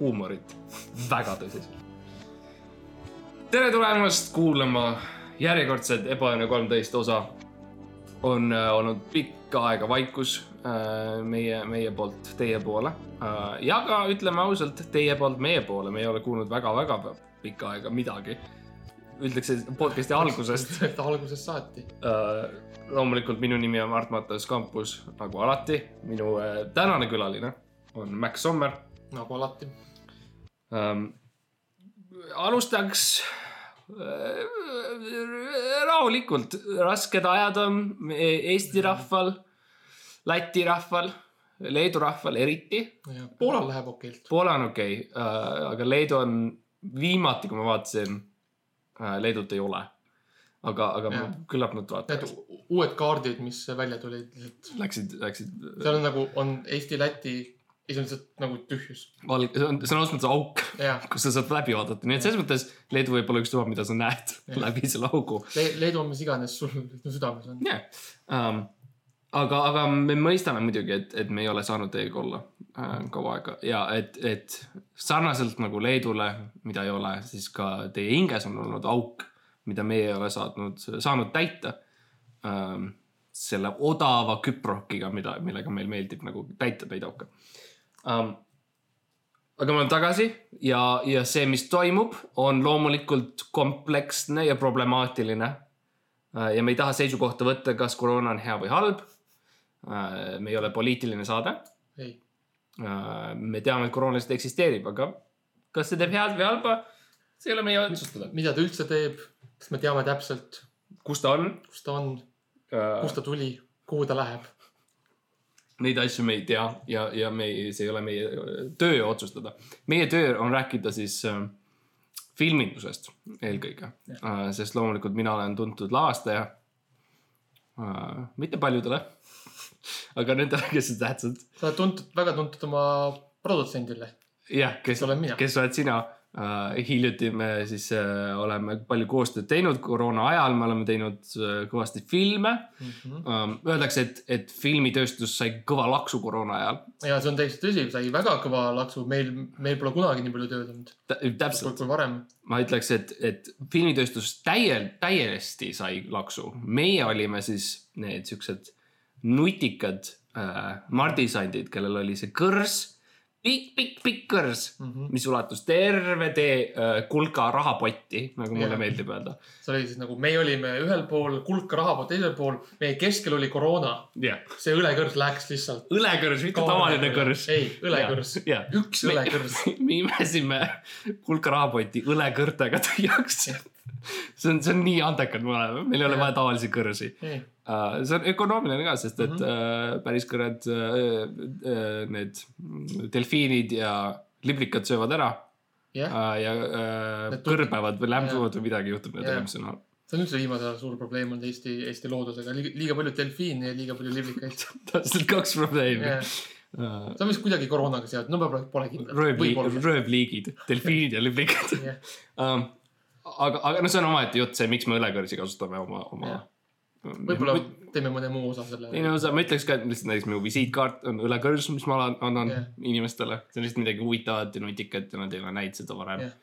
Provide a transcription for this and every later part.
huumorit väga tõsiselt. tere tulemast kuulama järjekordset Ebaõnne kolmteist osa. on äh, olnud pikka aega vaikus äh, meie, meie poolt teie poole äh, ja ka ütleme ausalt, teie poolt meie poole, me ei ole kuulnud väga-väga pikka aega midagi. ütleks podcast'i algusest algusest saati. Äh, loomulikult minu nimi on Mart-Mattias Kampus, nagu alati. minu äh, tänane külaline on Max Sommer nagu alati. ähm,. alustaks äh, rahulikult, rasked ajad on Eesti rahval, Läti rahval, Leedu rahval eriti. Poolal läheb okeilt. Poola on okei okay, äh,, aga Leedu on viimati, kui ma vaatasin äh,, Leedut ei ole. aga, aga Jah. küllap nad Need vaatavad. u- uued kaardid, mis välja tulid, Läksid, läksid seal on nagu, on Eesti, Läti ja see on lihtsalt nagu tühjus. valge, see on sõna otseses mõttes auk, jah, kus sa saad läbi vaadata, nii et selles mõttes Leedu võib olla ükspuha, mida sa näed Jah. läbi selle augu. Le Leedu on mis iganes sul südames on. jah, aga, aga me mõistame muidugi, et, et me ei ole saanud teiega olla äh, kaua aega ja et, et sarnaselt nagu Leedule, mida ei ole, siis ka teie hinges on olnud auk, mida meie ei ole saanud, saanud täita ähm,. selle odava küprokiga, mida, millega meil meeldib nagu täita neid auke um,. aga me oleme tagasi ja, ja see, mis toimub, on loomulikult kompleksne ja problemaatiline Äh, ja me ei taha seisukohta võtta, kas koroona on hea või halb. me ei ole poliitiline saade. ei, me teame, et koroona lihtsalt eksisteerib, aga kas see teeb head või halba, see ei ole meie otsustada. mida ta üldse teeb, kas me teame täpselt, kus ta on? kus ta on, kust ta tuli, kuhu ta läheb. Neid asju me ei tea ja, ja me ei, see ei ole meie töö otsustada. meie töö on rääkida siis äh, filmindusest eelkõige, sest loomulikult mina olen tuntud lavastaja äh,. mitte paljudele, aga nendele, kes on tähtsad. sa oled tuntud, väga tuntud oma produtsendile. jah, kes Kes olen mina. kes oled sina. Hiljuti me siis uh, oleme palju koostööd teinud koroona ajal, me oleme teinud uh, kõvasti filme Mhm. um,. Öeldakse, et, et filmitööstus sai kõva laksu koroona ajal. ja see on täiesti tõsi, sai väga kõva laksu, meil, meil pole kunagi nii palju tööd olnud kui, täpselt, kui varem. ma ütleks, et, et filmitööstus täiel, täiesti sai laksu. meie olime siis need siuksed nutikad uh, mardisandid, kellel oli see kõrs, pikk, pikk, pikk kõrs mm. -hmm. mis ulatus terve tee uh, kulka rahapotti, nagu mulle Jah. meeldib öelda. see oli siis nagu, meie olime ühel pool, kulka rahapott teisel pool, meie keskel oli koroona. jah, see õlekõrs läks lihtsalt. õlekõrs, mitte tavaline kõrs. ei, õlekõrs. jah, üks õlekõrs. me imesime kulka rahapoti õlekõrtega tühjaks. See on, see on nii andekad me oleme, meil ei ole vaja tavalisi kõrsi uh,. see on ökonoomiline ka, sest et mm -hmm. päris kõrged uh, uh, need delfiinid ja liblikad söövad ära uh, ja kõrbevad või lämbuvad või midagi juhtub Jah. mis on halb. see on üldse viimasel ajal suur probleem olnud Eesti, Eesti loodusega, liiga palju delfiine ja liiga palju liblikaid. täpselt kaks probleemi uh,. see on vist kuidagi koroonaga seotud, no pole, pole kindel. röövliigid, delfiinid ja liblikad jah, um,. aga, aga no see on omaette jutt, see, miks me õlekõrsi kasutame oma, oma Jah.. võib-olla teeme mõne muu osa selle. teine osa, ma ütleks ka, et lihtsalt näiteks minu visiitkaart on õlekõrs, mis ma annan- Jah. inimestele. see on lihtsalt midagi huvitavat ja nutikat ja nad ei ole näinud seda varem Jah.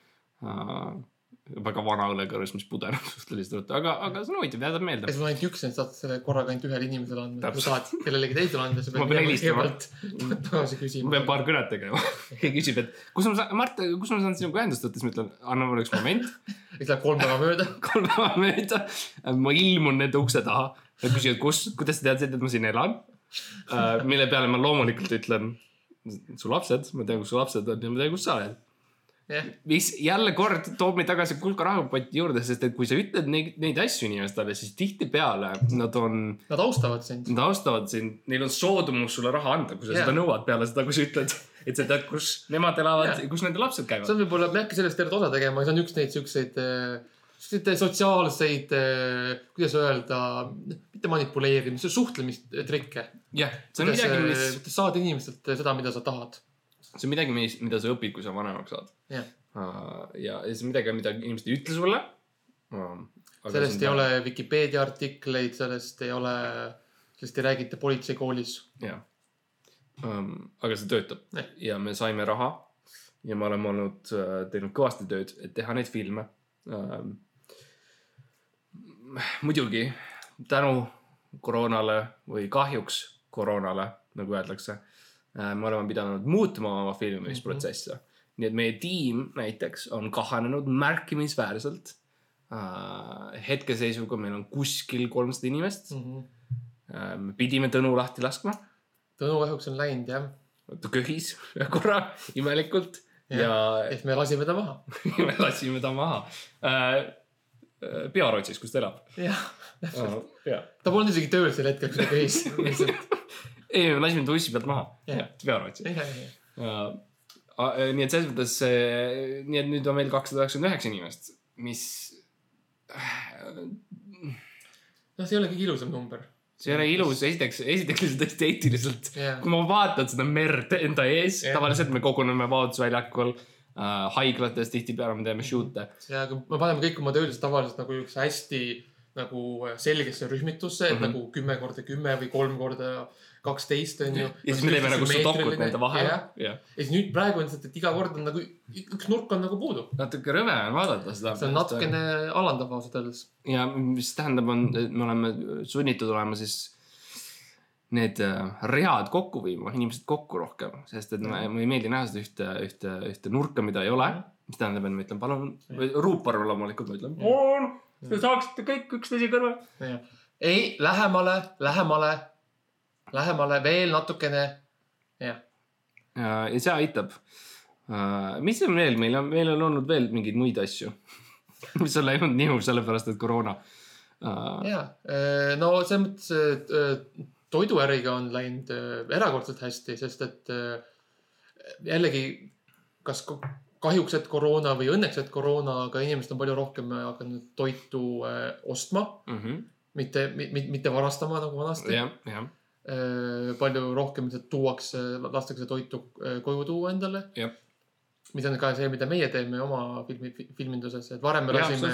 Väga vana õlekõrs, mis pudeneb suhteliselt ruttu, aga, aga see on huvitav, jätab ja meelde. sul on ainult üks, et saad selle korraga ainult ühele inimesele anda. kui tahad kellelegi teisele anda, Ma pean helistama. kõigepealt tagasi ma küsima pean. paar kõnet tegema. keegi küsib, et kus ma saan, Mart, kus ma saan sinuga ühendust võtta, siis ma ütlen, anna mulle üks moment. siis läheb kolm päeva mööda. kolm päeva mööda, ma ilmun nende ukse taha. Nad küsivad, kus, kuidas sa teadsid, et ma siin elan uh,? mille peale ma loomulikult ütlen, su lapsed, ma tean, kus su lapsed on ja ma tean, kus sa oled. jah, mis jälle kord toob meid tagasi kulka rahapoti juurde, sest et kui sa ütled neid, neid asju inimestele, siis tihtipeale nad on, nad austavad sind. nad austavad sind, neil on soodumus sulle raha anda, kui sa Jaa. seda nõuad peale seda, kui sa ütled, et sa tead, kus nemad elavad Jaa. ja kus nende lapsed käivad. see on võib-olla, me ei hakka sellest tervet osa tegema, see on üks neid siukseid, siukseid sotsiaalseid, kuidas öelda, mitte manipuleerimis, suhtlemistrikke. jah, see on midagi, mis, kuidas saada inimestelt seda, mida sa tahad. See on midagi, mis, mida sa õpid, kui sa vanemaks saad. jah, ja, ja see on midagi, mida inimesed ei ütle sulle. sellest ei ole Vikipeedia artikleid, sellest ei ole, sellest ei räägita politseikoolis. jah, um,. aga see töötab Jah. ja me saime raha ja me oleme olnud uh,, teinud kõvasti tööd, et teha neid filme um,. muidugi tänu koroonale või kahjuks koroonale, nagu öeldakse me oleme pidanud muutma oma filmimisprotsesse mm. -hmm. nii et meie tiim näiteks on kahanenud märkimisväärselt uh,. hetkeseisuga meil on kuskil kolmsada inimest mm. -hmm. uh,. me pidime Tõnu lahti laskma Tõnu kahjuks on läinud jah, ta köhis ühe korra imelikult ja, ja ehk me lasime ta maha. me lasime ta maha äh,. Pearootsis, kus ta elab jah, uh,. Yeah. ta polnud isegi tööl sel hetkel, kui ta käis lihtsalt. ei, me lasime ta ussi pealt maha yeah., jah, uh,. Uh, nii et selles mõttes uh,, nii et nüüd on meil kakssada üheksakümmend üheksa inimest, mis noh, see ei ole kõige ilusam number. see ei ole ilus, esiteks, esiteks lihtsalt tõesti eetiliselt jah, kui ma vaatan seda merd enda ees Jah. tavaliselt me koguneme Vabadussväljakul äh,, haiglates tihtipeale me teeme shoot'e. ja aga me paneme kõik oma töölised tavaliselt nagu üks hästi nagu selgesse rühmitusse, et Mhm. nagu kümme korda kümme või kolm korda kaksteist on ju. ja siis me teeme nagu sudokut nende vahel. ja siis nüüd praegu on lihtsalt, et iga kord on nagu üks nurk on nagu puudu. natuke rõve on vaadata seda. see on natukene alandav ausalt öeldes. ja mis tähendab, on, me oleme sunnitud olema siis need äh, read kokku viima, inimesed kokku rohkem, sest et mulle ei meeldi näha seda ühte, ühte, ühte nurka, mida ei ole. mis tähendab, et ma ütlen palun, või ruuporv loomulikult ma ütlen, palun, te saaksite kõik üksteise kõrval. ei, lähemale, lähemale, lähemale veel natukene. jah, ja, see aitab. mis on veel, meil on, meil on olnud veel mingeid muid asju, mis on läinud nihu sellepärast, et koroona. ja no selles mõttes, et äh, toiduäriga on läinud äh, erakordselt hästi, sest et äh, jällegi, kas kahjuks, et koroona või õnneks, et koroona, aga inimesed on palju rohkem hakanud toitu äh, ostma, mitte, mitte varastama nagu vanasti. jah, jah, palju rohkem lihtsalt tuuakse, lastakse toitu äh, koju tuua endale. Mis on ka see, mida meie teeme oma filmi, filminduses, et varem me lasime,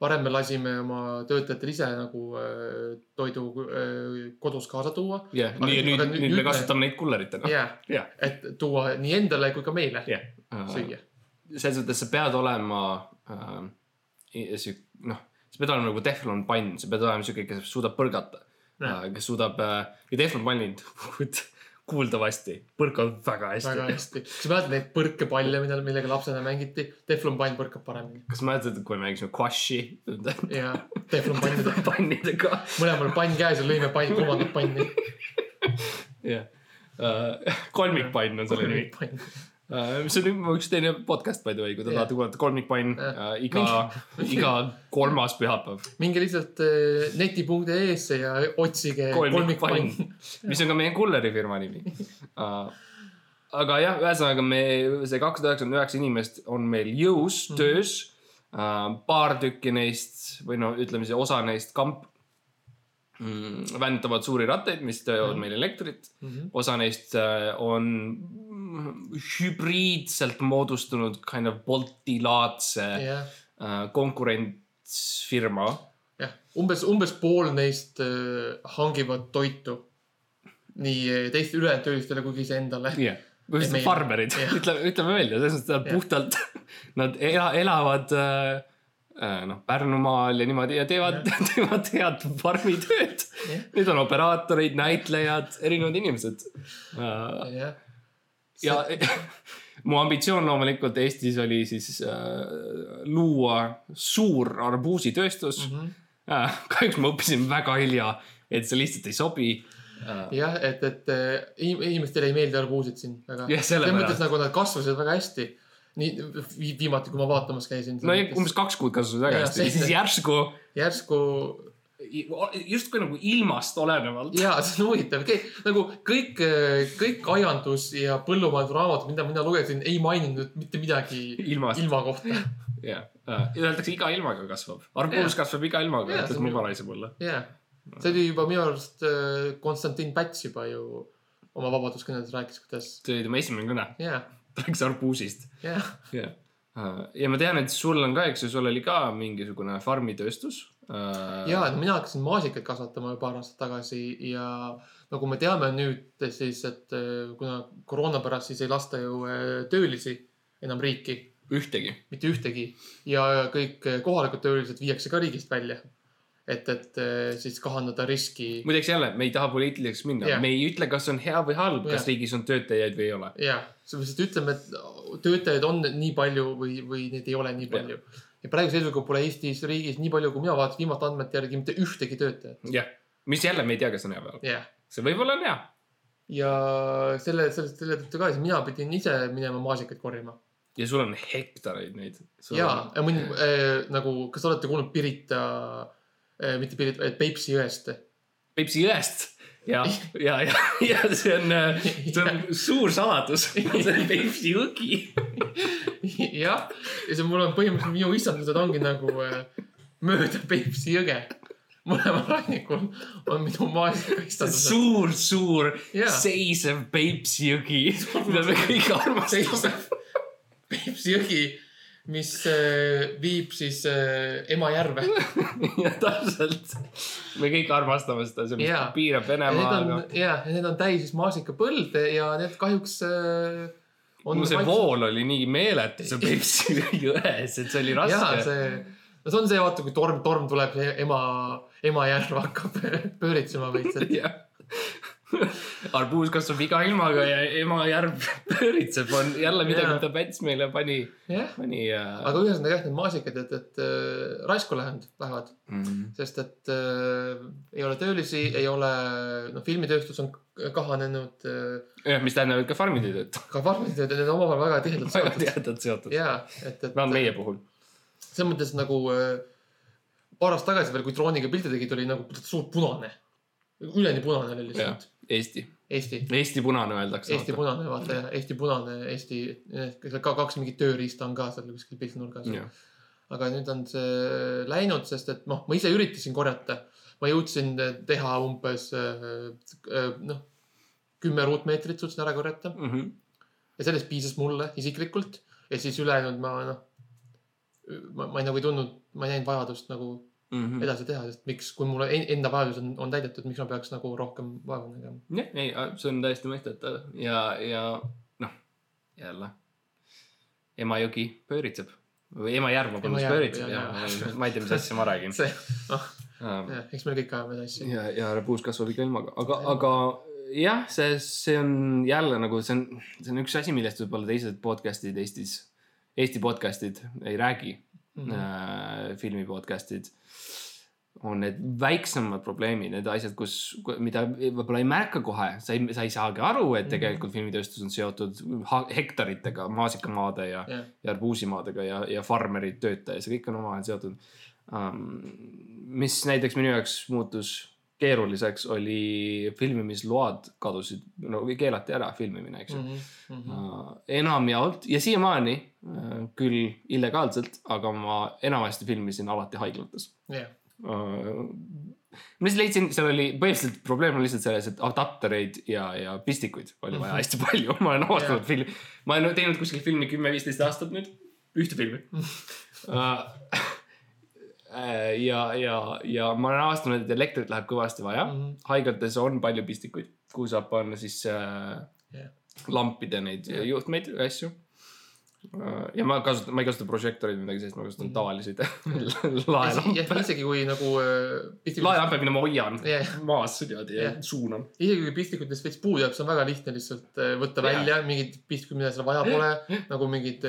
varem me lasime oma töötajatel ise nagu äh, toidu äh, kodus kaasa tuua. jah, nii, nüüd- nüüd, nüüd- me me- kasutame neid kulleritena. jah, et tuua nii endale kui ka meile jah. süüa. selles mõttes sa pead olema äh,, noh, sa pead olema nagu teflonpann, sa pead olema siuke, kes suudab põrgata äh,, kes suudab äh, ja teflonpannid kuuldavasti põrkavad väga hästi väga. hästi. kas sa mäletad neid põrkepalle, mida, millega lapsena mängiti? teflonpann põrkab paremini kas mäletad, kui me mängisime Quashi ja teflonpannidega, pannidega? mõlemal pann käes ja lõime pann, kolmandat panni. jah, kolmikpann on selle nimi. pann. Mis on juba üks teine podcast by the way, kui te Jah. tahate kuulata kolmikpann Jah. äh, iga, iga kolmas pühapäev. minge lihtsalt äh, neti.ee-sse ja otsige kolmikpann kolmikpann., mis on ka meie kulleri firma nimi uh,. aga jah, ühesõnaga me, see kakssada üheksakümmend üheksa inimest on meil jõus mm, Mhm. -hmm. töös uh,. paar tükki neist või no ütleme siis osa neist kamp mm, vändavad suuri rattaid, mis teevad Mhm. meil elektrit. Mhm. osa neist uh, on hübriidselt moodustunud kind of Bolti-laadse jah, uh, konkurentsfirma jah, umbes, umbes pool neist äh, hangivad toitu nii äh, teistele ülejäänud töölistele kui ka iseendale. jah, põhimõtteliselt meil- farmerid, ütleme, ütleme välja, selles mõttes, nad puhtalt, nad ela, elavad äh, äh, noh, Pärnumaal ja niimoodi ja teevad, teevad head farmitööd. Need on operaatorid, näitlejad, erinevad inimesed äh,. jah, ja mu ambitsioon loomulikult Eestis oli siis äh, luua suur arbuusitööstus mm. -hmm. äh, kahjuks ma õppisin väga hilja, et see lihtsalt ei sobi äh,. jah, et, et äh, inim- inimestele ei meeldi arbuusid siin väga. Selles mõttes nagu nad kasvasid väga hästi. Nii vi, viimati, kui ma vaatamas käisin. no ja umbes kaks kuud kasvasid väga hästi ja siis järsku järsku justkui nagu ilmast olenevalt. ja see on huvitav, nagu kõik, kõik aiandus ja põllumajandusraamatud, mida mina lugesin, ei maininud mitte midagi ilmast, ilma kohta. jah. Öeldakse iga ilmaga kasvab. arbuus Jah. kasvab iga ilmaga, on mu ju- vanaisa mulle. jah, see oli juba minu arust äh, Konstantin Päts juba ju oma vabaduskõnedes rääkis, kuidas see oli tema esimene kõne, jah, ta rääkis arbuusist. jah, jah. ja ma tean, et sul on ka, eks ju, sul oli ka mingisugune farmitööstus. uh,. ja no mina hakkasin maasikaid kasvatama paar aastat tagasi ja nagu me teame nüüd siis, et äh, kuna koroona pärast siis ei lasta ju äh, töölisi enam riiki, ühtegi. mitte ühtegi ja kõik äh, kohalikud töölised viiakse ka riigist välja. et, et äh, siis kahandada riski. muideks jälle, me ei taha poliitiliseks minna Jah. yeah., me ei ütle, kas on hea või halb, kas Jah. riigis on töötajaid või ei ole. ja, sellepärast, et ütleme, et töötajaid on nii palju või, või neid ei ole nii palju. ja praeguse seisuga pole Eestis riigis nii palju, kui mina vaatasin viimaste andmete järgi mitte ühtegi töötajat. jah, mis jälle me ei tea, kas on hea või halb. jah, see võib-olla on hea. ja selle, sellest, selle tõttu ka, siis mina pidin ise minema maasikaid korjama. ja sul on hektareid neid. ja, ja mõni äh, nagu, kas olete kuulnud Pirita äh,, mitte Pirita, vaid Peipsi jõest? Peipsi jõest ja, ja, ja, ja see on, see on suur saladus. see on Peipsi jõgi. jah, ja see mul on põhimõtteliselt minu istandused ongi nagu äh, mööda Peipsi jõge. mõlemal rannikul on minu maasikaistandused. suur, suur Jaa. seisev Peipsi jõgi, mida me kõik armastame. Peipsi jõgi, mis äh, viib siis äh, Emajärve. ja täpselt, me kõik armastame seda, see Jaa. piirab ja need on Venemaaga. ja, ja need on täis siis maasikapõlde ja need kahjuks äh, on. no see vool oli nii meeletu seal Peipsi jões, et see oli raske. see, no see on see, vaata, kui torm, torm tuleb, ema, Emajärv hakkab pööritsema veits, et jah. arbuus kasvab iga ilmaga ja ema järv pööritseb, on jälle midagi, mida Päts meile pani, jah. pani äh.... aga ühesõnaga jah, need maasikad, et, et äh, raisku lähevad, lähevad, Mm. sest et äh, ei ole töölisi, ei ole, noh, filmitööstus on kahanenud äh, jah, mis tähendab, et ka farmid ei tööta. ka farmid, need on omavahel väga tihedalt väga seotud. tihedalt seotud. jaa, et, et vähemalt meie puhul. selles mõttes nagu äh, paar aastat tagasi veel, kui drooniga pilte tegid, oli nagu suur punane. üleni punane oli lihtsalt. Eesti, Eesti, Eesti punane öeldakse. Eesti punane, vaata jah, Eesti punane, Eesti, ka kaks mingit tööriista on ka seal kuskil piltinurgas. jah, aga nüüd on see läinud, sest et noh, ma ise üritasin korjata. ma jõudsin teha umbes äh, noh, kümme ruutmeetrit suutsin ära korjata Mhm. ja sellest piisas mulle isiklikult ja siis ülejäänud ma noh, ma, ma ei nagu ei tundnud, ma ei näinud vajadust nagu Mhm. edasi teha, sest miks, kui mul en- enda vajadus on, on täidetud, miks ma peaks nagu rohkem vaeva nägema. jah, ei, see on täiesti mõistetav ja, ja noh, jälle. Emajõgi pööritseb või Emajärv, vabandust, pööritseb ja jah. ma ei tea, mis asja ma räägin. see, noh, eks me kõik ajame asju. ja, ja rebuus kasvab iga ilmaga, aga, aga jah, see, see on jälle nagu see on, see on üks asi, millest võib-olla teised podcast'id Eestis, Eesti podcast'id ei räägi. mm, -hmm. filmi podcast'id. on need väiksemad probleemid, need asjad, kus, mida võib-olla ei märka kohe, sa ei, sa ei saagi aru, et tegelikult filmitööstus on seotud hektaritega, maasikamaade ja, jah, ja arbuusimaadega ja, ja farmerid, töötaja, see kõik on omavahel seotud um,. mis näiteks minu jaoks muutus keeruliseks, oli filmimisload kadusid, no keelati ära filmimine, eks ju Mhm. mm. -hmm. enamjaolt ja siiamaani äh, küll illegaalselt, aga ma enamasti filmisin alati haiglates jah, uh,. ma lihtsalt leidsin, seal oli põhimõtteliselt probleem on lihtsalt selles, et adaptereid ja, ja pistikuid oli vaja hästi palju, ma olen avastanud Jah. filmi, ma olen teinud kuskil filmi kümme-viisteist aastat nüüd, ühte filmi uh. ja, ja, ja ma olen avastanud, et elektrit läheb kõvasti vaja mm. -hmm. haiglates on palju pistikuid, kuhu saab panna siis äh, Jah. lampide neid Jah. juhtmeid ja asju. Ja ma kasutan, ma ei kasuta prožektoreid või midagi sellist, ma kasutan tavaliseid laelampe. isegi kui nagu äh, laelampe, mida ma hoian jah, maas niimoodi ja Jah. suunan. isegi kui pistikutest veits puudu jääb, see on väga lihtne lihtsalt äh, võtta Jaa. välja mingid pistikud, mida seal vaja pole, nagu mingid,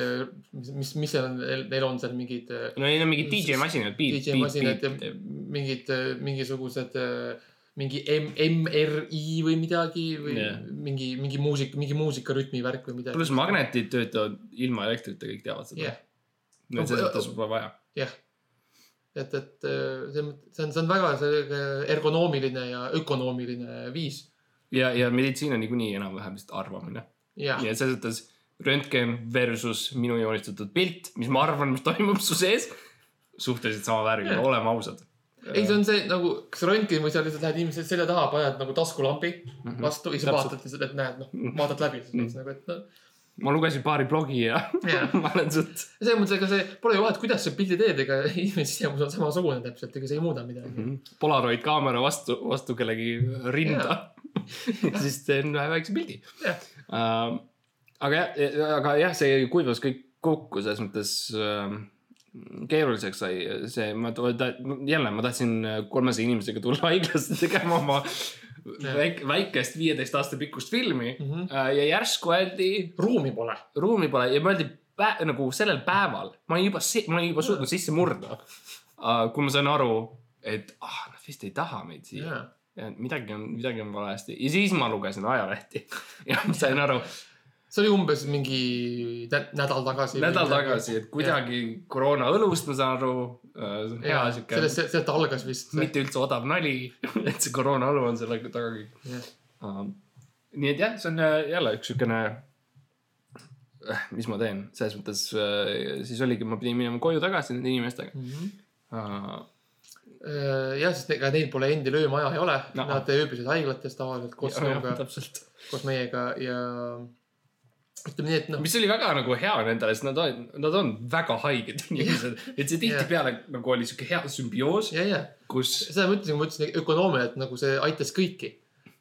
mis, mis, mis seal neil on seal mingid äh, no neil on mingid DJ masinad, DJ masinad ja mingid, mingisugused äh, mingi MRI või midagi või Jah. mingi, mingi muusika, mingi muusikarütmi värk või midagi. pluss magnetid töötavad ilma elektrita, kõik teavad seda jah, no selles mõttes pole vaja. jah. et, et äh, see on, see on, see on väga selline ergonoomiline ja ökonoomiline viis. ja, ja meditsiin on niikuinii enam-vähem lihtsalt arvamine. jah, ja selles mõttes röntgen versus minu joonistatud pilt, mis ma arvan, mis toimub su sees, suhteliselt sama värviline, Jah. oleme ausad. ei, see on see nagu, kas röntgen või sa lihtsalt lähed inimese selja taha, paned nagu taskulambi Mhm. vastu ja siis vaatad, et näed, noh, vaatad läbi siis Mhm. nagu, et noh, ma lugesin paari blogi ja Jah. ma olen suht, selles mõttes, ega see pole ju vahet, kuidas sa pildi teed, ega inimese sisemus on samasugune täpselt, ega see ei muuda midagi. Mhm. Polaroid kaamera vastu, vastu kellegi rinda. siis teen ühe väikse pildi Jah. uh,. aga jah, aga jah, see kuivas kõik kokku selles mõttes uh, keeruliseks sai see, ma ta, jälle ma tahtsin kolmesaja inimesega tulla haiglasse tegema oma väik, väikest viieteist aasta pikkust filmi Mm -hmm. ja järsku öeldi, ruumi pole. ruumi pole ja mõeldi nagu sellel päeval, ma olin juba, ma olin juba suutnud sisse murda uh,. kui ma sain aru, et ah, nad vist ei taha meid siia jaa. ja midagi on, midagi on valesti ja siis ma lugesin ajalehti ja ma sain aru see oli umbes mingi nä nädal tagasi. nädal tagasi, et kuidagi koroona õlust ma saan aru hea siuke, sellest, sealt algas vist. mitte üldse odav nali, et see koroona õlu on selle taga kõik uh,. nii et jah, see on äh, jälle üks siukene, mis ma teen, selles mõttes uh, siis oligi, ma pidin minema koju tagasi nende inimestega Mhm. uh,. jah, sest ega neil pole endil öömaja ei ole No. nad ööbisid haiglates tavaliselt koos sinuga, koos meiega ja ütleme nii, et noh, mis oli väga nagu hea nendele, sest nad on, nad on väga haiged inimesed, et see tihtipeale nagu oli siuke hea sümbioos, ja, ja kus seda ma ütlesin, kui ma ütlesin ökonoomia, et nagu see aitas kõiki.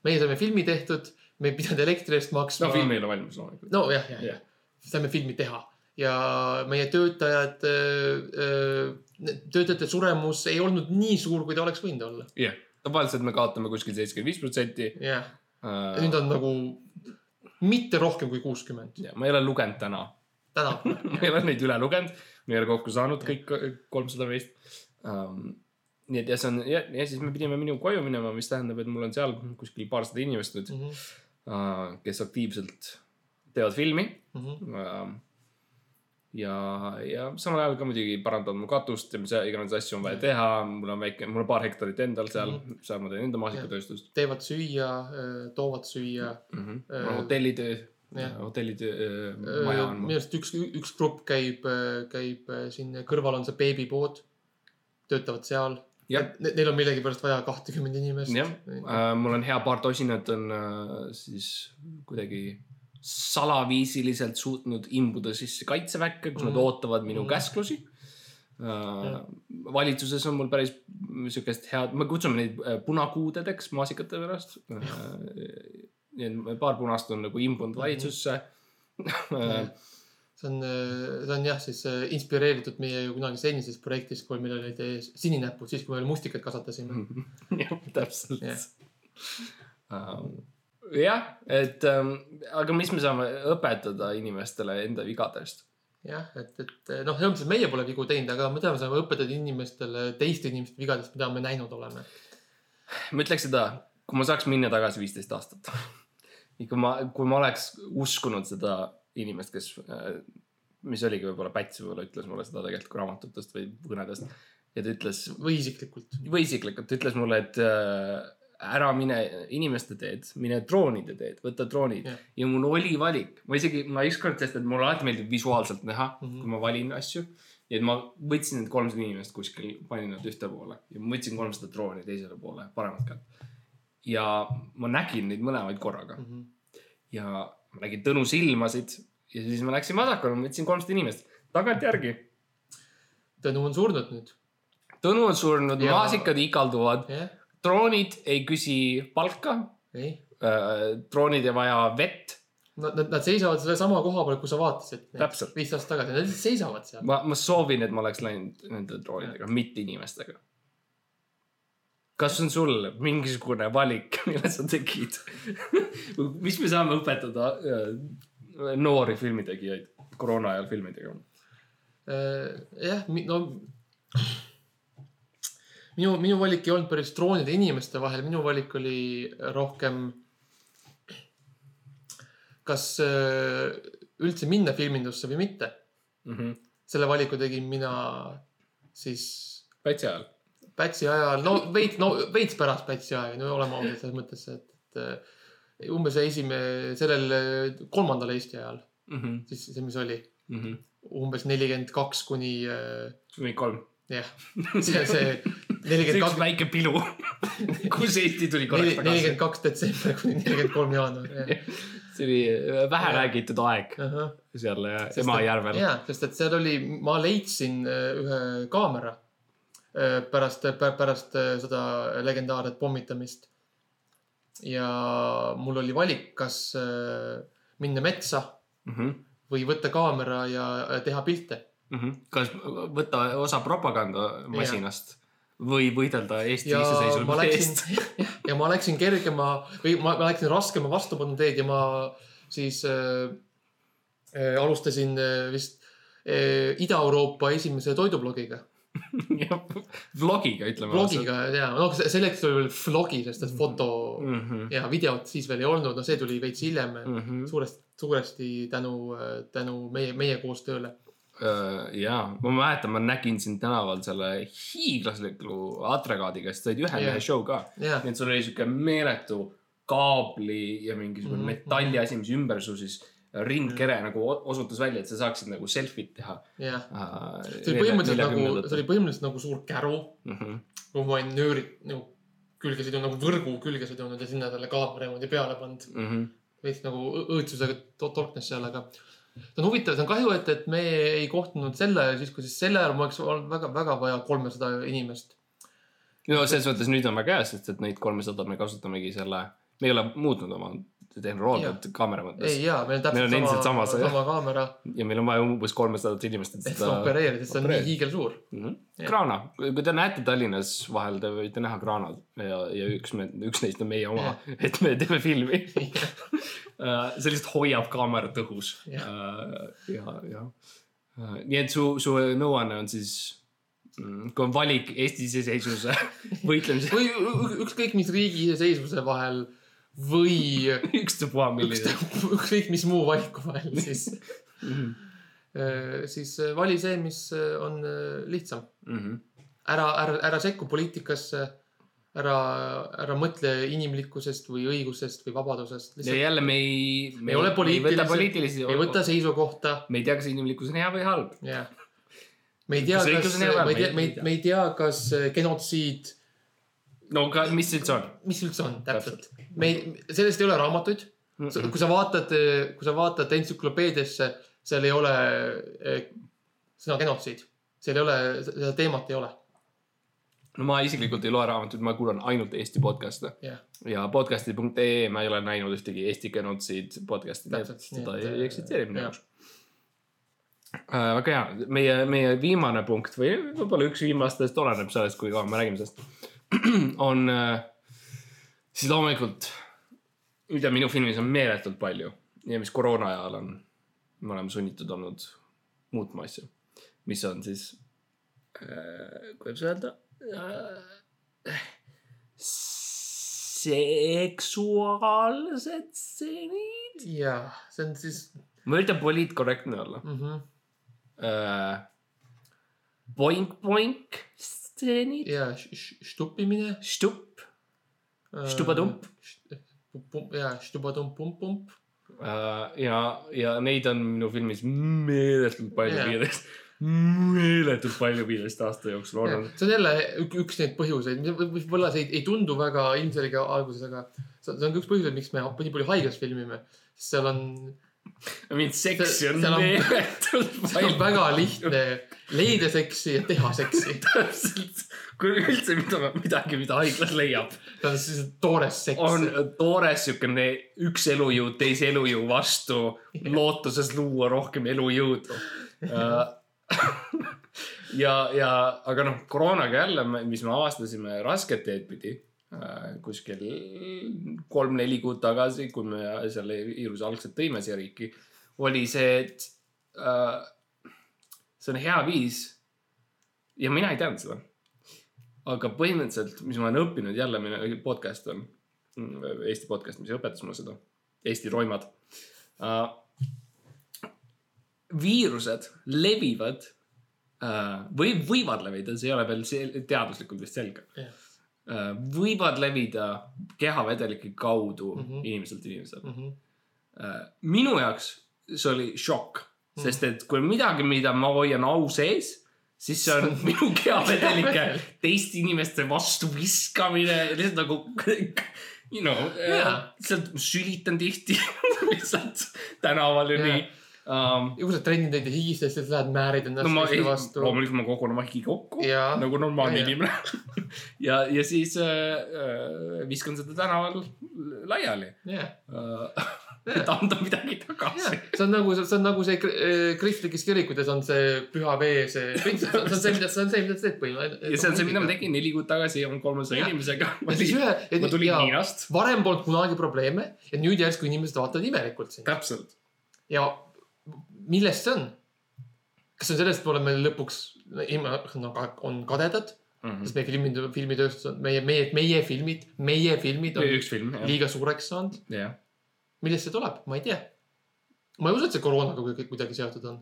meie saime filmi tehtud, me ei pidanud elektri eest maksma no film ei ole valmis loomulikult. nojah, jah, Jah. saime filmi teha ja meie töötajad, töötajate suremus ei olnud nii suur, kui ta oleks võinud olla. jah, tavaliselt me kaotame kuskil seitsekümmend viis protsenti. jah, nüüd on nagu mitte rohkem kui kuuskümmend. ja ma ei ole lugenud täna, täna ma ei ole neid üle lugenud, me ei ole kokku saanud kõik kolmsada meist um,. nii et jah, see on ja, ja siis me pidime minu koju minema, mis tähendab, et mul on seal kuskil paarsada inimest nüüd mm. -hmm. uh,, kes aktiivselt teevad filmi Mm -hmm. uh,. ja, ja samal ajal ka muidugi parandavad mu katust ja mis iganes asju on vaja teha, mul on väike, mul on paar hektarit endal seal mm, -hmm. seal ma teen enda maasikatööstust teevad süüa, toovad süüa. mm. -hmm. Äh, mul on hotellitöö, hotellitöö äh, maja on minu mul. arust üks, üks grupp käib, käib äh, siin kõrval on see beebipood. töötavad seal. jah, Neil on millegipärast vaja kahtekümmend inimest. jah mul on hea paar tosinat on siis kuidagi salaviisiliselt suutnud imbuda sisse kaitseväkke, kus mm nad Mhm. ootavad minu Mhm. käsklusi uh,. valitsuses on mul päris siukest head, me kutsume neid äh, punakuudedeks maasikate pärast uh,. paar punast on nagu imbunud Mhm. valitsusse see on, see on jah, siis inspireeritud meie kunagi senisest projektist, kui meil olid sininäpud, siis kui me veel mustikaid kasvatasime. jah, täpselt um,. jah, et um, aga mis me saame õpetada inimestele enda vigadest? jah, et, et noh, selles mõttes, et meie pole vigu teinud, aga mida me saame õpetada inimestele teiste inimeste vigadest, mida me näinud oleme. ma ütleks seda, kui ma saaks minna tagasi viisteist aastat. kui ma, kui ma oleks uskunud seda inimest, kes, mis oligi võib-olla Päts võib-olla ütles mulle seda tegelikult kui raamatutest või kõnedest. ja ta ütles või isiklikult. või isiklikult ütles mulle, et äh, ära mine inimeste teed, mine droonide teed, võta droonid yeah. ja mul oli valik, ma isegi, ma ükskord, sest et mulle alati meeldib visuaalselt näha mm. -hmm. kui ma valin asju. nii et ma võtsin need kolmsada inimest kuskil, panin nad ühte poole ja ma võtsin kolmsada drooni teisele poole, paremat kätt. ja ma nägin neid mõlemaid korraga Mhm. ja ma nägin Tõnu silmasid ja siis ma läksin vasakule, ma võtsin kolmsada inimest tagantjärgi. Tõnu on surnud nüüd. Tõnu on surnud Ja- ja..., maasikad ikalduvad, jah, droonid ei küsi palka ei. äh, droonid ei vaja vett. Nad, nad, nad seisavad sellesama koha peal, kus sa vaatasid. Viis aastat tagasi, nad lihtsalt seisavad seal. ma, ma soovin, et ma oleks läinud nende droonidega, mitte inimestega. kas on sul mingisugune valik, mille sa tegid? mis me saame õpetada äh, noori filmitegijaid koroona ajal filmi tegema? jah, no minu, minu valik ei olnud päris droonide ja inimeste vahel, minu valik oli rohkem. kas äh, üldse minna filmindusse või mitte, selle valiku tegin mina siis Pätsi ajal. Pätsi ajal, no veits, no veits pärast Pätsi aega, no oleme ausad selles mõttes, et, et äh, umbes esimene, sellel äh, kolmandal Eesti ajal, siis see, mis oli umbes nelikümmend kaks kuni äh, kuni kolm. jah, see, see nelikümmend kaks, väike pilu, kus Eesti tuli korraks nelikümmend tagasi. kaks detsember kuni nelikümmend kolm jaanuar. see oli äh, vähe räägitud aeg seal äh, Emajärvel. ja, sest et seal oli, ma leidsin äh, ühe kaamera pärast, pärast seda legendaarset pommitamist. ja mul oli valik, kas minna metsa Mhm, või võtta kaamera ja teha pilte. kas võtta osa propagandamasinast või võidelda Eesti iseseisvumise eest? ja ma läksin kergema või ma, ma läksin raskema vastupanu teed ja ma siis äh, äh, alustasin äh, vist äh, Ida-Euroopa esimese toidublogiga. vlogiga ütleme. blogiga ja noh, selleks oli veel vlogi, sest et foto mm. -hmm. ja videot siis veel ei olnud, no see tuli veits hiljem Mm -hmm. suuresti, suuresti tänu, tänu meie, meie koostööle. Jaa, ma mäletan, ma nägin sind tänaval selle hiiglasliku atregaadiga, sest sa olid ühe mehe show ka. jah, nii et sul oli siuke meeletu kaabli ja mingisugune Mhm. metalliasi, mis ümber su siis rindkere nagu o- osutus välja, et sa saaksid nagu selfie't teha. jah. see oli põhimõtteliselt nagu, see oli. põhimõtteliselt nagu suur käru, Mhm. kuhu ma olin nöörid nagu külge sidunud, nagu võrgu külge sidunud ja sinna talle kaamera niimoodi peale pannud. Mhm. veits nagu õõtsusega to- torknes seal, aga see on huvitav, see on kahju, et, et me ei kohtunud selle, siis kui siis selle ajal mul oleks olnud väga, väga vaja kolmesada inimest. no selles mõttes nüüd on väga hea, sest et neid kolmesadat me kasutamegi selle, me ei ole muutnud oma tehnoloogiat kaamera mõttes. Ei jaa, meil on Meil on täpselt sama, sama see- sama kaamera, ja meil on vaja umbes kolmesadat inimest, et seda opereerida, sest see on nii hiigelsuur. Mhm. Jah. kraana, kui te näete Tallinnas vahel, te võite näha kraanad ja, ja üks, üks neist on meie oma, et me teeme filmi. see lihtsalt hoiab kaamerat õhus. ja, ja, nii et su, su nõuanne on siis, kui on valik Eesti iseseisvuse võitlemise, või ükskõik mis riigi iseseisvuse vahel või ükstapuha milline. ükskõik mis muu valiku vahel, siis, siis äh, vali see, mis äh, on lihtsam. Mhm. ära, ära, ära sekku poliitikasse, ära, ära mõtle inimlikkusest või õigusest või vabadusest. ja jälle me ei, Me ei ole poliitilised- poliitilisi, ei võta seisukohta, me ei tea, kas inimlikkus on hea või halb. jah. me ei tea, Kas me ei tea, me ei, me ei tea, kas genotsiid, no aga mis see üldse on? mis üldse on täpselt. Me ei, sellest ei ole raamatuid. kui sa vaatad, kui sa vaatad entsüklopeediasse, seal ei ole eh, sõna genotsiid. seal ei ole, seda teemat ei ole. no ma isiklikult ei loe raamatuid, ma kuulan ainult Eesti podcast'e jah, ja podcast'i.ee ma ei ole näinud ühtegi Eesti genotsiid podcast'i, seda ei eksisteeri minu jaoks. väga hea, meie, meie viimane punkt või võib-olla üks viimastest, oleneb sellest, kui kaua me räägime sellest, on äh, siis loomulikult, mida minu filmis on meeletult palju ja mis koroona ajal on, me oleme sunnitud olnud muutma asju, mis on siis äh,, kuidas öelda äh,, seksuaalsed stseenid. ja see on siis ma üritan poliitkorrektne olla mm. -hmm. äh,. Boink boink stseenid, ja š- š- štupimine. štupp Štupadump.. ja štupadump-pump-pump. äh, ja, ja neid on minu filmis meeletult palju Jaa. viieteist, meeletult palju viieteist aasta jooksul olnud. see on jälle ük- üks neid põhjuseid, võib-olla see ei, ei tundu väga ilmselge alguses, aga see see on ka üks põhjuseid, miks me nii palju haiglas filmime. sest seal on, mind seksi on meeletult seal on palju. väga lihtne leida seksi ja teha seksi. täpselt, kui üldse mida, midagi, mida haiglas leiab, see on siis toores seks. on toores siukene üks elujõud teise elujõu vastu, lootuses luua rohkem elujõudu. ja, ja aga noh, koroonaga jälle, mis me avastasime rasket teed pidi kuskil kolm-neli kuud tagasi, kui me selle viiruse algselt tõime siia riiki, oli see, et äh, see on hea viis. ja mina ei teadnud seda. aga põhimõtteliselt, mis ma olen õppinud jälle, minu podcast on, Eesti podcast, mis õpetas mulle seda, Eesti roimad uh,. viirused levivad uh, või võivad levida, see ei ole veel teaduslikult vist selge Jah. uh,. võivad levida kehavedelike kaudu mm. -hmm. inimeselt inimesele mm. -hmm. uh,. minu jaoks see oli šokk, sest et kui midagi, mida ma hoian au sees, siis see on minu kehavedelike teiste inimeste vastu viskamine, lihtsalt nagu you know Jaa., lihtsalt sülitan tihti lihtsalt tänaval ja Jaa. nii um,. ja sa trennid neid higistes, siis lähed määrid ennast no ma ei teiste, vastu. loomulikult ma kogun oma higi kokku Jaa. nagu normaalne inimene ja, ja siis äh, äh, viskan seda tänaval laiali jah, uh,, et anda midagi tagasi. see on nagu, see on nagu see eh, kristlikes kirikutes on see püha vee, see, see on see, mida, see on see, mida sa teed põhimõtteliselt. ja see on see, mida ma tegin neli kuud tagasi ja mul kolmesaja Jaa. inimesega. ja siis ühe, ma tulin Hiinast. varem polnud kunagi probleeme ja nüüd järsku inimesed vaatavad imelikult sind. täpselt. ja millest see on? kas see on sellest, et me oleme lõpuks, on kadedad, Mhm. sest meie filmid, filmitööstus on, meie, meie, meie filmid, meie filmid on üks film, jah. liiga suureks saanud. jah. millest see tuleb, ma ei tea. ma ei usu, et see koroonaga kuidagi- seotud on.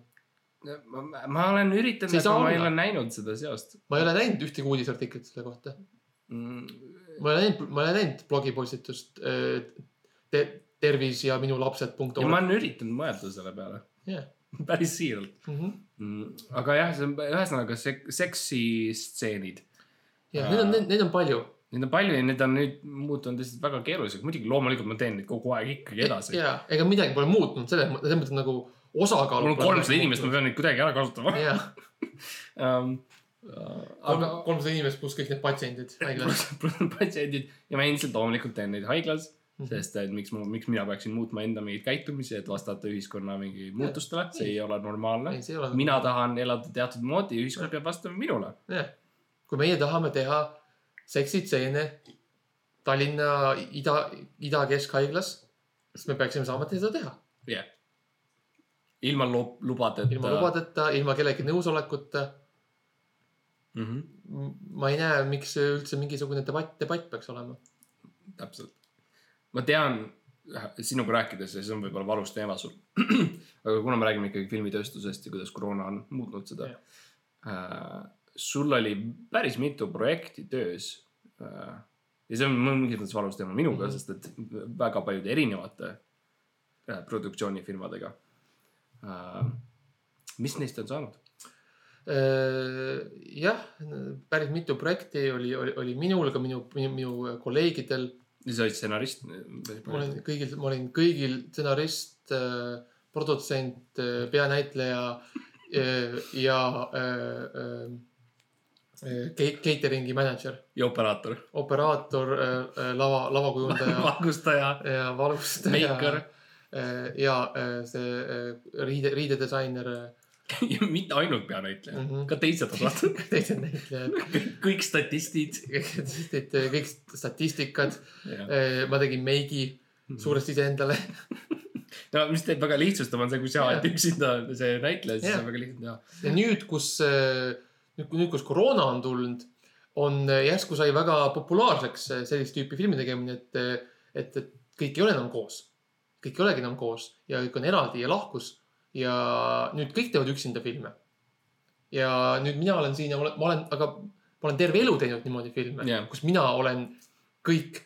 ma, ma olen üritanud, aga ma ei ole näinud seda seost ma ei ole näinud ühtegi uudisartiklit selle kohta. mm,. ma ei ole näinud, ma ei ole näinud blogipostitust te,. tervis ja minu lapsed punkt ma olen üritanud mõelda selle peale. Jah. päris siiralt Mhm. mm,. aga jah, see on ühesõnaga sek-, seksistseenid. ja neid on, neid on palju. Neid on palju ja need on nüüd muutunud lihtsalt väga keeruliseks. muidugi loomulikult ma teen neid kogu aeg ikkagi edasi. ja, ega midagi pole muutunud selles mõttes, selles mõttes nagu osakaal. mul on kolmsada inimest, ma pean neid kuidagi ära kasutama jah, um,. aga kolmsada inimest pluss kõik need patsiendid haiglas. patsiendid ja ma endiselt loomulikult teen neid haiglas Mhm. sest et miks ma, miks mina peaksin muutma enda mingeid käitumisi, et vastata ühiskonna mingi muutustele, see ei ole normaalne. mina tahan elada teatud moodi ja ühiskond peab vastama minule. jah, kui meie tahame teha seksitseene Tallinna ida, ida-keskhaiglas, siis me peaksime saama seda teha. jah yeah.. ilma lub-, lubadeta. ilma lubadeta, ilma kellegi nõusolekuta. mm. -hmm. ma ei näe, miks üldse mingisugune debatt, debatt peaks olema. täpselt. Ma tean sinuga rääkides ja see on võib-olla valus teema sul. aga kuna me räägime ikkagi filmitööstusest ja kuidas koroona on muutnud seda äh,. sul oli päris mitu projekti töös äh,. ja see on mingis mõttes valus teema minuga mm. -hmm. sest et väga paljude erinevate äh, produktsioonifirmadega äh,. mis neist on saanud? Äh, jah, päris mitu projekti oli, oli, oli minul, ka minu, minu, minu kolleegidel. Sa olid stsenarist? ma olin kõigil, ma olin kõigil stsenarist, produtsent, peanäitleja äh, ja catering'i mänedžer, ja operaator, operaator, lava, lavakujundaja valgustaja, ja valustaja Maker.. ja see riide, riidedisainer, ja mitte ainult peanäitleja mm. -hmm. ka teised osad, teised näitlejad, kõik statistid. kõik kõik statistikad. ja ma tegin meigi suuresti iseendale. no mis teeb väga lihtsustav on see, kui sa oled üksinda see näitleja, siis Jaa. on väga lihtne teha. ja nüüd, kus, nüüd, nüüd, kus koroona on tulnud, on äh, järsku sai väga populaarseks sellist tüüpi filmi tegemine, et, et, et kõik ei ole enam koos. kõik ei olegi enam koos ja kõik on eraldi ja lahkus ja nüüd kõik teevad üksinda filme. ja nüüd mina olen siin ja ma olen, ma olen, aga ma olen terve elu teinud niimoodi filme Jah. kus mina olen kõik,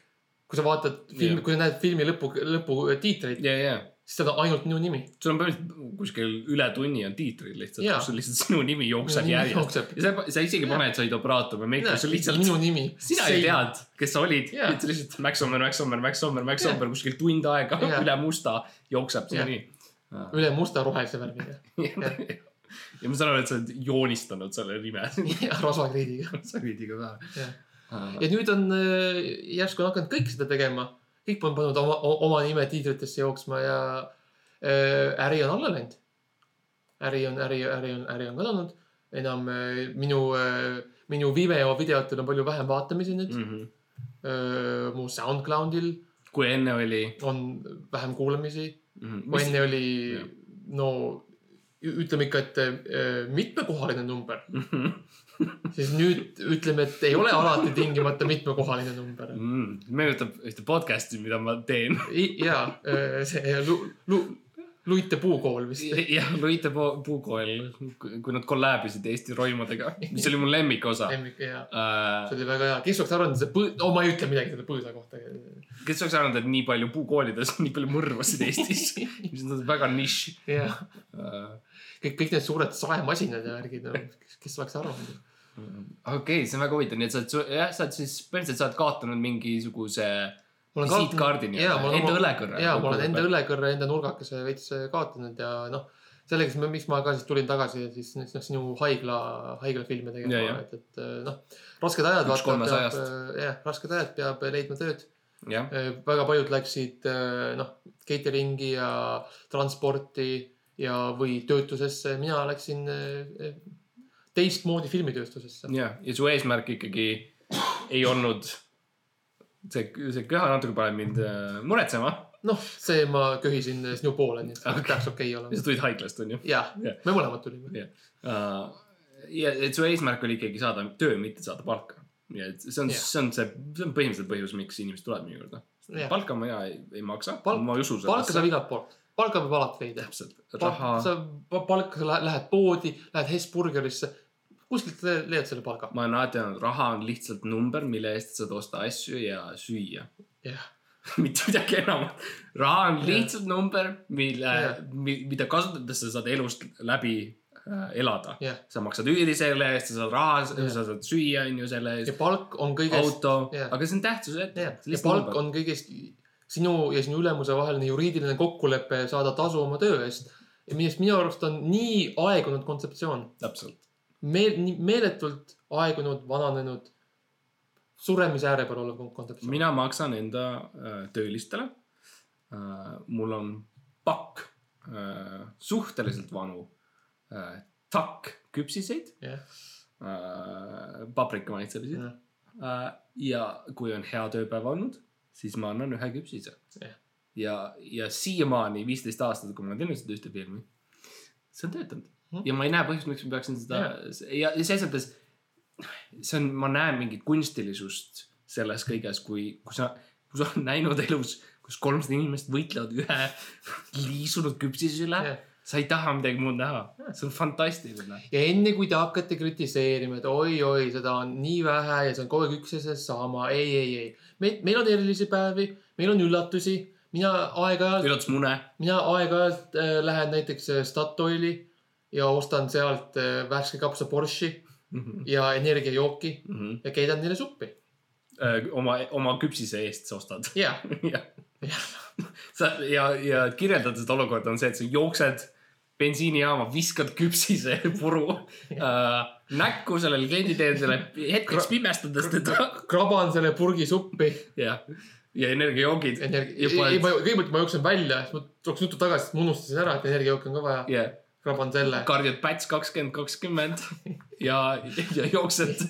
kui sa vaatad filmi Jah. kui sa näed filmi lõpu, lõputiitreid, ja, ja siis seal on ainult minu nimi. sul on põhimõtteliselt kuskil üle tunni on tiitrid lihtsalt, kus sul lihtsalt sinu nimi jookseb järjest. ja sa, sa isegi Jaa. paned, sa olid operaator või meiker, sul lihtsalt, minu nimi. sina ei tead, kes sa olid. Lihtsalt Max Sommer, Max Sommer, Max Sommer, Max. Sommer kuskil tund aega üle musta jookseb sinu nimi. Üle musta rohelise värviga ja ma saan aru, et sa oled joonistanud selle nime. ja rasvakriidiga. viidi ka ja nüüd on äh, järsku on hakanud kõik seda tegema. kõik on pannud oma, oma nime tiitritesse jooksma ja äh, äri on alla läinud. äri on, äri, äri on, äri on kadunud. enam äh, minu minu Vimeo videotel on palju vähem vaatamisi nüüd mm.. mu SoundCloudil kui enne oli. on vähem kuulamisi. Mhm. kui enne oli jah. no ütleme ikka, et äh, mitmekohaline number, siis nüüd ütleme, et ei ole alati tingimata mitmekohaline number. Mm, meenutab ühte podcast'i, mida ma teen. ja see lu, lu, Luite puukool vist. jah, Luite Pu- Puukoel, kui nad kollääbisid Eesti roimudega, mis oli mu lemmikosa lemmik ja uh,. see oli väga hea, kes oleks arvanud, see põõ-, no ma ei ütle midagi selle põõsa kohta. Kes oleks arvanud, et nii palju puukoolides on nii palju mõrvasid Eestis, mis on väga nišš jah, uh,. kõik, kõik need suured saemasinad ja värgid, kes, oleks arvanud. okei okay,, see on väga huvitav, nii et sa oled, jah, sa oled siis, põhimõtteliselt sa oled kaotanud mingisuguse visiitkaardi nii-öelda, enda õlekõrre. jaa, ma olen enda. õlekõrre, enda nurgakese veits kaotanud ja noh, selleks, miks ma ka siis tulin tagasi siis noh, sinu haigla, haiglafilme tegema et, et noh, rasked ajad. Üks kolmesajast. jah, rasked ajad, peab leidma tööd. jah, väga paljud läksid noh, catering'i ja transporti ja, või töötusesse, mina läksin eh, teistmoodi filmitööstusesse. ja, ja su eesmärk ikkagi ei olnud, see, see köha natuke paneb mind muretsema. noh, see ma köhisin sinu poole, nii et Okei. okay. peaks okei okay olema sa. tulid haiglast, onju. jah Jah., me mõlemad tulime. Uh, ja et su eesmärk oli ikkagi saada töö, mitte saada palka. Nii et see on, Jah. see on see, see on põhimõtteliselt põhjus, miks inimesed tulevad minu juurde. Jah. palka ma ja ei, ei maksa Palk- ma ei usu palka saab igalt poolt, palka võib alati leida. täpselt, raha, sa, palka sa lä- lähed poodi, lähed Hesburgerisse, kuskilt le- leiad selle palga. ma olen alati öelnud, raha on lihtsalt number, mille eest saad osta asju ja süüa. jah, mitte midagi enamat. raha on lihtsalt number, mille Jah., mida kasutades sa saad elust läbi elada. jah. sa maksad üüri selle eest, sa saad raha, Jah. sa saad süüa, onju, selle ja eest, palk on kõigest, auto, Jah. aga see on tähtsuse ette jah, ja palk on kõigest sinu ja sinu ülemuse vaheline juriidiline kokkulepe saada tasu oma töö eest. millest minu arust on nii aegunud kontseptsioon, täpselt, meel-, meeletult aegunud, vananenud, suremise ääre peal olev kontseptsioon. mina maksan enda äh, töölistele äh,. mul on pakk äh, suhteliselt vanu äh, takk küpsiseid jah, äh,, paprikamaitselisi jah, äh,. ja kui on hea tööpäev olnud, siis ma annan ühe küpsise Jah. ja, ja siiamaani viisteist aastat, kui ma olen teinud seda ühte filmi, see on töötanud Mhm. ja ma ei näe põhjust, miks ma peaksin seda ja, ja selles mõttes see on, ma näen mingit kunstilisust selles kõiges, kui, kui sa, kui sa oled näinud elus, kus kolmsada inimest võitlevad ühe liisunud küpsise üle jah. Sa ei taha midagi muud näha, see on fantastiline. ja enne kui te hakkate kritiseerima, et oi-oi, seda on nii vähe ja see on kogu aeg üks ja seesama, ei, ei, ei. meil, meil on erilisi päevi, meil on üllatusi. mina aeg-ajalt, üllatusmune, mina aeg-ajalt äh, lähen näiteks äh, Statoili ja ostan sealt äh, värske kapsa Borishi ja energiajooki ja keidan neile suppi. Äh, oma, oma küpsise eest sa ostad. jah, jah, sa ja, ja kirjeldada seda olukorda on see, et sa jooksed bensiinijaama, viskad küpsise puru äh, näkku sellele klienditeenindajale, hetkeks pimestades teda. kraban selle purgi suppi. jah, ja energiajoogid. energia, Ja ei, ma kõigepealt ma jooksen välja, siis ma tuleks nuttu tagasi, sest ma unustasin ära, et energiajooki on ka vaja. jah, kraban selle. kardjad päts kakskümmend, kakskümmend ja, ja jooksed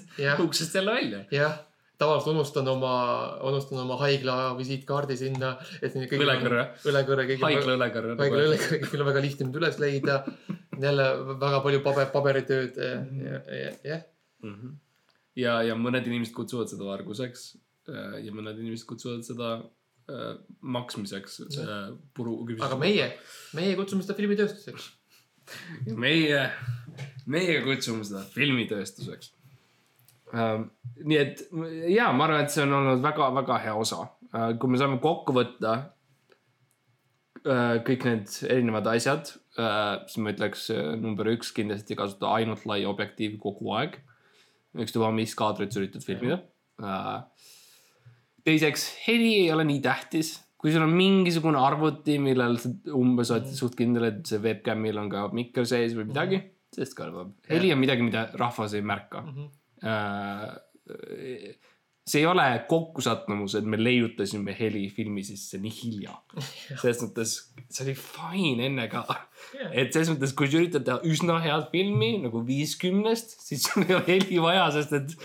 uksest jälle välja. jah, tavaliselt unustan oma, unustan oma haigla visiitkaardi sinna, õlekõrre, õlekõrre, haigla õlekõrre. haigla õlekõrre, kõigil on väga lihtne mind üles leida. jälle väga palju paber, paberitööd ja, ja, ja, jah. Mhm. ja, ja mõned inimesed kutsuvad seda varguseks äh, ja mõned inimesed kutsuvad seda äh, maksmiseks äh, puru aga meie, meie kutsume seda filmitööstuseks. meie, meie kutsume seda filmitööstuseks. Nii et ja ma arvan, et see on olnud väga-väga hea osa äh,. kui me saame kokku võtta äh, kõik need erinevad asjad siis ma ütleks number üks kindlasti kasuta ainult lai objektiivi kogu aeg. ükstapuha, mis kaadrit sa üritad filmida teiseks, heli ei ole nii tähtis kui sul on mingisugune arvuti, millel sa umbes oled suht kindel, et see webcam'il on ka mikker sees või midagi, sellest kõlbab. heli on midagi, mida rahvas ei märka. See ei ole kokkusattumus, et me leiutasime heli filmi sisse nii hilja. selles mõttes, see oli fine enne ka. et selles mõttes, kui sa üritad teha üsna head filmi nagu viiskümnest, siis sul ei ole heli vaja, sest et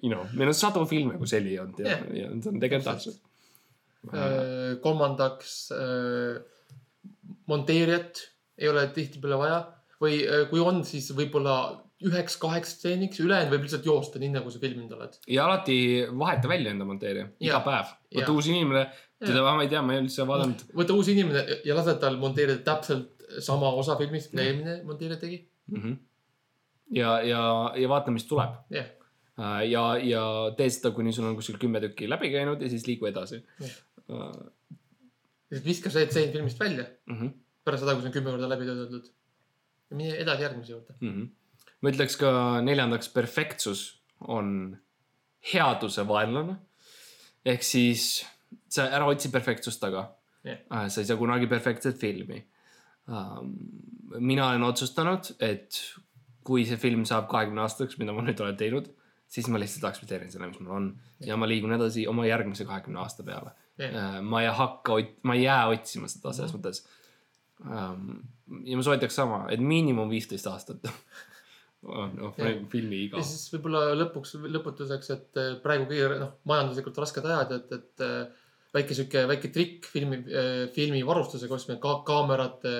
you know, meil on sadu filme, kus heli on ja Jah. yeah., ja see on tegelikult tähtsad. Äh, kolmandaks, monteerijat ei ole tihtipeale vaja või äh, kui on, siis võib-olla üheks-kaheks stseeniks, ülejäänud võib lihtsalt joosta, nii nagu sa filminud oled. ja alati vaheta välja enda monteerija, iga Jaa. päev. võta uus inimene, teda ma ei tea, ma ei ole üldse vaadanud. võta uus inimene ja lase tal monteerida täpselt sama osa filmist, mida eelmine monteerija tegi. Mhm. ja, ja, ja vaata, mis tuleb. jah, ja, ja tee seda, kuni sul on kuskil kümme tükki läbi käinud ja siis liigu edasi Jah. siis viska see tseen filmist välja -hmm. pärast seda, kui see on kümme korda läbi töötatud. ja mine edasi järgmise juurde. mm. -hmm. Ma ütleks ka neljandaks, perfektsus on headuse vaenlane. ehk siis sa ära otsi perfektsust taga yeah.. sa ei saa kunagi perfektset filmi um,. mina olen otsustanud, et kui see film saab kahekümne aastaseks, mida ma nüüd olen teinud, siis ma lihtsalt aktsepteerin selle, mis mul on ja ma liigun edasi oma järgmise kahekümne aasta peale jah, uh,. ma ei hakka, ma ei jää otsima seda selles mõttes um,. ja ma soovitaks sama, et miinimum viisteist aastat on noh Jah. filmi iga ja. siis võib-olla lõpuks, lõpetuseks, et äh, praegu kõige noh, majanduslikult rasked ajad, et, et äh, väike sihuke väike trikk filmi, filmi varustusega ostmine ka,, kaamerate,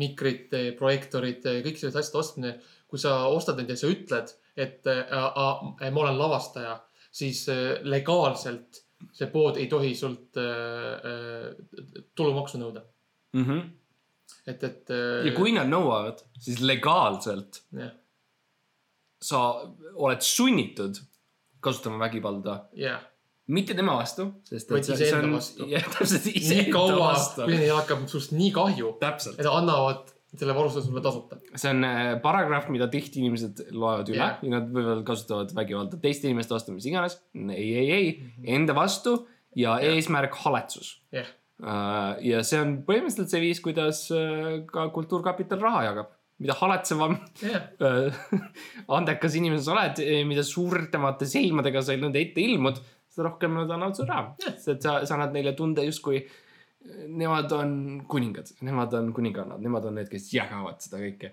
mikrite, projektorite, kõik sellised asjad ostmine. kui sa ostad neid ja sa ütled, et äh, äh, ma olen lavastaja, siis legaalselt see pood ei tohi sult tulumaksu nõuda. Mm -hmm. et, et ja kui nad nõuavad, siis legaalselt jah, sa oled sunnitud kasutama vägivalda, jah, mitte tema vastu, sest Vaid iseenda vastu. jah, täpselt iseenda vastu kuni. neil hakkab sinust nii kahju, täpselt et, annavad selle varustuse sulle tasuta. see on äh, paragrahv, mida tihti inimesed loevad üle Jah. ja nad võivad kasutavad vägivalda teiste inimeste vastu, mis iganes. ei, ei, ei, enda vastu ja Jah. eesmärk haletsus. jah, ja see on põhimõtteliselt see viis, kuidas äh, ka Kultuurkapital raha jagab. Mida haletsevam äh, andekas inimene sa oled, mida suuremate silmadega sa nende ette ilmud, seda rohkem nad annavad sulle raha. sest et sa, sa annad neile tunde justkui nemad on kuningad, nemad on kuningannad, nemad on need, kes jagavad seda kõike.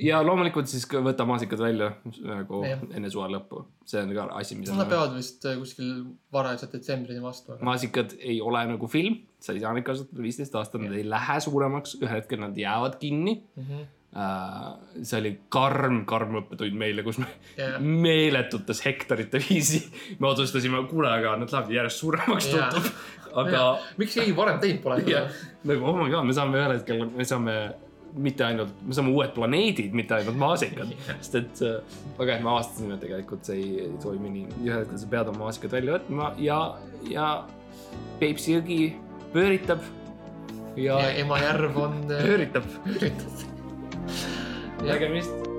Ja loomulikult siis võta maasikad välja nagu Jah. enne suve lõppu, see on ka asi, mida nad peavad vist äh, kuskil varajase detsembrini vastu. maasikad ei ole nagu film, sa ei saa neid kasutada viisteist aastat, nad ei lähe suuremaks, ühel hetkel nad jäävad kinni Mhm. uh,. see oli karm, karm õppetund meile, kus me Jah. meeletutes hektarite viisi, me otsustasime, kuule, aga nad lähevad järjest suuremaks Jah. tundub. aga miks keegi varem teinud pole jah, nagu oh my god, me saame ühel hetkel, me saame mitte ainult, me saame uued planeedid, mitte ainult maasikad. sest et, aga jah, me avastasime, et tegelikult see ei, ei toimi nii. ühel hetkel sa pead oma maasikad välja võtma ja, ja Peipsi jõgi pööritab ja, ja Emajärv on äh, pööritab. nägemist